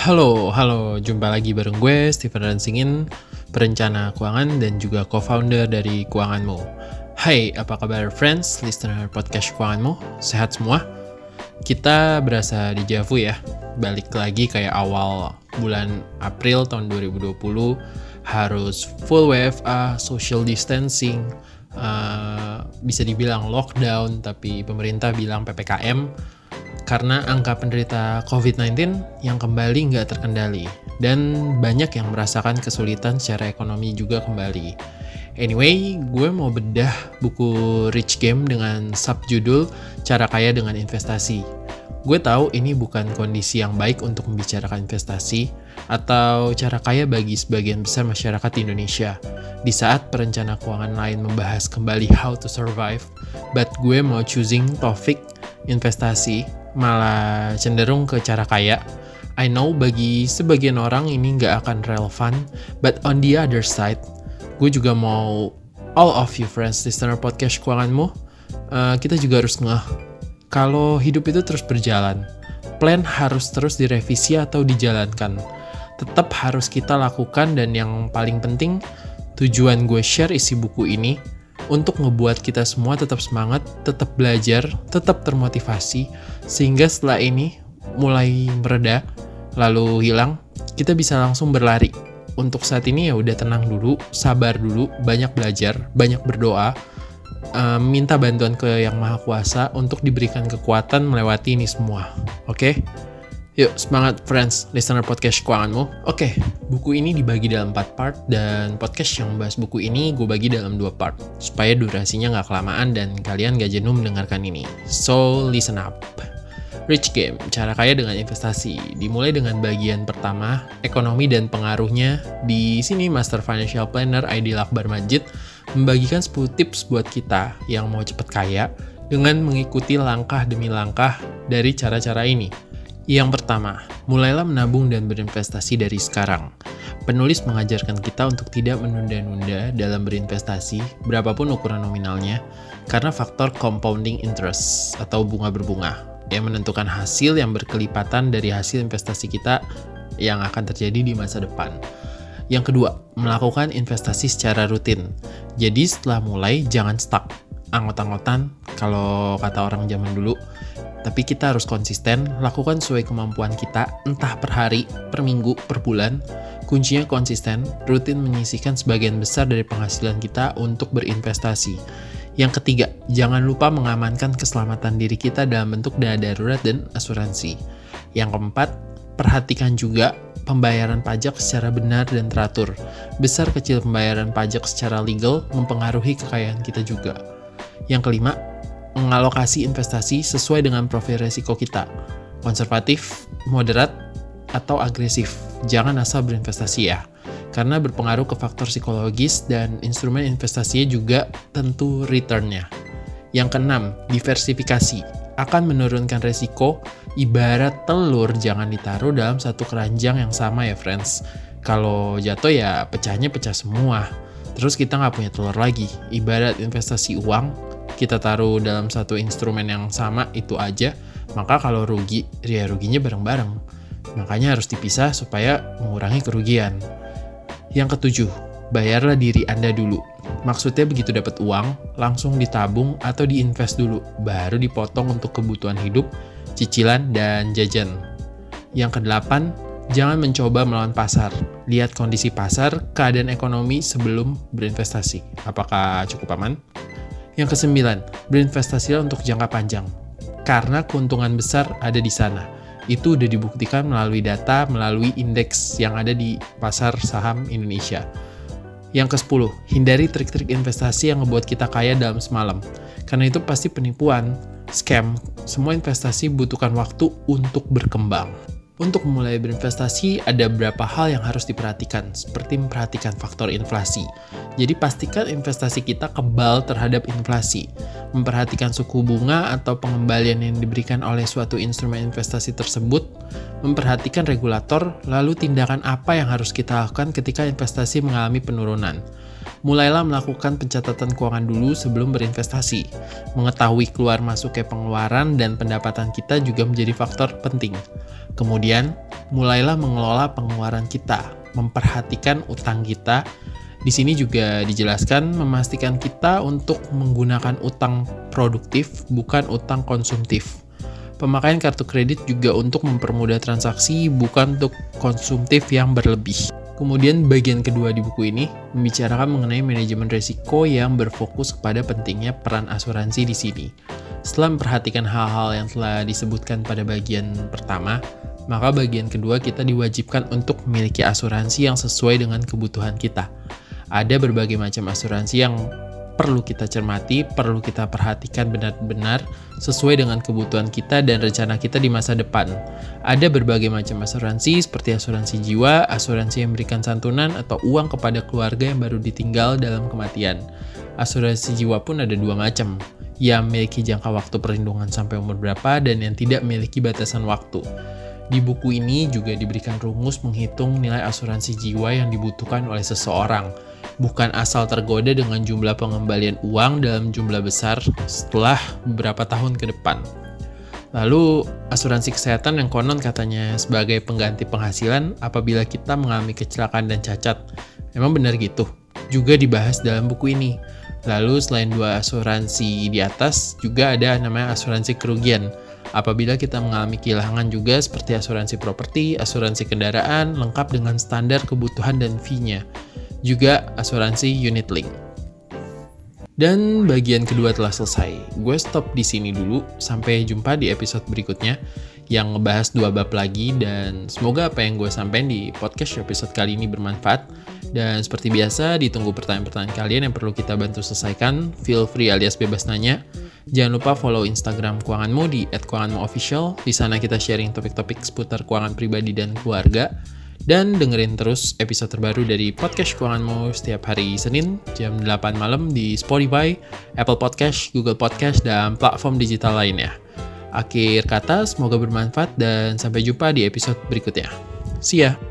Halo, halo, jumpa lagi bareng gue, Steven Ransingin, perencana keuangan dan juga co-founder dari Keuanganmu. Hai, apa kabar friends, listener podcast Keuanganmu? Sehat semua? Kita berasa di Javu ya, balik lagi kayak awal bulan April tahun 2020, harus full WFA, social distancing, uh, bisa dibilang lockdown, tapi pemerintah bilang PPKM, karena angka penderita COVID-19 yang kembali nggak terkendali dan banyak yang merasakan kesulitan secara ekonomi juga kembali. Anyway, gue mau bedah buku Rich Game dengan subjudul Cara Kaya dengan Investasi. Gue tahu ini bukan kondisi yang baik untuk membicarakan investasi atau cara kaya bagi sebagian besar masyarakat di Indonesia. Di saat perencana keuangan lain membahas kembali how to survive, but gue mau choosing topik investasi malah cenderung ke cara kaya. I know bagi sebagian orang ini nggak akan relevan, but on the other side, gue juga mau all of you friends listener podcast keuanganmu, uh, kita juga harus ngeh kalau hidup itu terus berjalan. Plan harus terus direvisi atau dijalankan. Tetap harus kita lakukan dan yang paling penting, tujuan gue share isi buku ini untuk ngebuat kita semua tetap semangat, tetap belajar, tetap termotivasi, sehingga setelah ini mulai mereda, lalu hilang, kita bisa langsung berlari. Untuk saat ini ya udah tenang dulu, sabar dulu, banyak belajar, banyak berdoa, uh, minta bantuan ke Yang Maha Kuasa untuk diberikan kekuatan melewati ini semua. Oke? Okay? Yuk, semangat friends, listener podcast keuanganmu. Oke, buku ini dibagi dalam 4 part dan podcast yang membahas buku ini gue bagi dalam 2 part supaya durasinya nggak kelamaan dan kalian gak jenuh mendengarkan ini. So, listen up. Rich Game, cara kaya dengan investasi. Dimulai dengan bagian pertama, ekonomi dan pengaruhnya. Di sini Master Financial Planner Aidil Akbar Majid membagikan 10 tips buat kita yang mau cepet kaya dengan mengikuti langkah demi langkah dari cara-cara ini. Yang pertama, mulailah menabung dan berinvestasi dari sekarang. Penulis mengajarkan kita untuk tidak menunda-nunda dalam berinvestasi, berapapun ukuran nominalnya, karena faktor compounding interest atau bunga berbunga yang menentukan hasil yang berkelipatan dari hasil investasi kita yang akan terjadi di masa depan. Yang kedua, melakukan investasi secara rutin. Jadi setelah mulai, jangan stuck. Anggot-anggotan, kalau kata orang zaman dulu, tapi kita harus konsisten, lakukan sesuai kemampuan kita, entah per hari, per minggu, per bulan. Kuncinya konsisten, rutin menyisihkan sebagian besar dari penghasilan kita untuk berinvestasi. Yang ketiga, jangan lupa mengamankan keselamatan diri kita dalam bentuk dana darurat dan asuransi. Yang keempat, perhatikan juga pembayaran pajak secara benar dan teratur. Besar kecil pembayaran pajak secara legal mempengaruhi kekayaan kita juga. Yang kelima, mengalokasi investasi sesuai dengan profil resiko kita. Konservatif, moderat, atau agresif. Jangan asal berinvestasi ya. Karena berpengaruh ke faktor psikologis dan instrumen investasinya juga tentu returnnya. Yang keenam, diversifikasi. Akan menurunkan resiko, ibarat telur jangan ditaruh dalam satu keranjang yang sama ya friends. Kalau jatuh ya pecahnya pecah semua. Terus kita nggak punya telur lagi. Ibarat investasi uang, kita taruh dalam satu instrumen yang sama itu aja, maka kalau rugi, ya ruginya bareng-bareng. Makanya harus dipisah supaya mengurangi kerugian. Yang ketujuh, bayarlah diri Anda dulu. Maksudnya begitu dapat uang, langsung ditabung atau diinvest dulu, baru dipotong untuk kebutuhan hidup, cicilan, dan jajan. Yang kedelapan, jangan mencoba melawan pasar. Lihat kondisi pasar, keadaan ekonomi sebelum berinvestasi. Apakah cukup aman? Yang kesembilan, berinvestasilah untuk jangka panjang. Karena keuntungan besar ada di sana. Itu udah dibuktikan melalui data, melalui indeks yang ada di pasar saham Indonesia. Yang ke-10, hindari trik-trik investasi yang membuat kita kaya dalam semalam. Karena itu pasti penipuan, scam, semua investasi butuhkan waktu untuk berkembang. Untuk memulai berinvestasi, ada beberapa hal yang harus diperhatikan, seperti memperhatikan faktor inflasi. Jadi pastikan investasi kita kebal terhadap inflasi. Memperhatikan suku bunga atau pengembalian yang diberikan oleh suatu instrumen investasi tersebut. Memperhatikan regulator, lalu tindakan apa yang harus kita lakukan ketika investasi mengalami penurunan. mulailah melakukan pencatatan keuangan dulu sebelum berinvestasi. Mengetahui keluar masuknya pengeluaran dan pendapatan kita juga menjadi faktor penting. Kemudian, mulailah mengelola pengeluaran kita, memperhatikan utang kita. Di sini juga dijelaskan memastikan kita untuk menggunakan utang produktif, bukan utang konsumtif. Pemakaian kartu kredit juga untuk mempermudah transaksi, bukan untuk konsumtif yang berlebih. Kemudian bagian kedua di buku ini membicarakan mengenai manajemen risiko yang berfokus kepada pentingnya peran asuransi di sini. Setelah memperhatikan hal-hal yang telah disebutkan pada bagian pertama, maka bagian kedua kita diwajibkan untuk memiliki asuransi yang sesuai dengan kebutuhan kita. Ada berbagai macam asuransi yang perlu kita cermati, perlu kita perhatikan benar-benar sesuai dengan kebutuhan kita dan rencana kita di masa depan. Ada berbagai macam asuransi seperti asuransi jiwa, asuransi yang memberikan santunan atau uang kepada keluarga yang baru ditinggal dalam kematian. Asuransi jiwa pun ada dua macam, yang memiliki jangka waktu perlindungan sampai umur berapa dan yang tidak memiliki batasan waktu. Di buku ini juga diberikan rumus menghitung nilai asuransi jiwa yang dibutuhkan oleh seseorang bukan asal tergoda dengan jumlah pengembalian uang dalam jumlah besar setelah beberapa tahun ke depan. Lalu, asuransi kesehatan yang konon katanya sebagai pengganti penghasilan apabila kita mengalami kecelakaan dan cacat. Memang benar gitu. Juga dibahas dalam buku ini. Lalu, selain dua asuransi di atas, juga ada namanya asuransi kerugian. Apabila kita mengalami kehilangan juga seperti asuransi properti, asuransi kendaraan, lengkap dengan standar kebutuhan dan fee-nya juga asuransi unit link. Dan bagian kedua telah selesai. Gue stop di sini dulu. Sampai jumpa di episode berikutnya yang ngebahas dua bab lagi dan semoga apa yang gue sampaikan di podcast episode kali ini bermanfaat. Dan seperti biasa, ditunggu pertanyaan-pertanyaan kalian yang perlu kita bantu selesaikan. Feel free alias bebas nanya. Jangan lupa follow Instagram keuanganmu di @keuanganmuofficial. Di sana kita sharing topik-topik seputar keuangan pribadi dan keluarga. Dan dengerin terus episode terbaru dari Podcast Keuanganmu setiap hari Senin jam 8 malam di Spotify, Apple Podcast, Google Podcast, dan platform digital lainnya. Akhir kata, semoga bermanfaat dan sampai jumpa di episode berikutnya. See ya!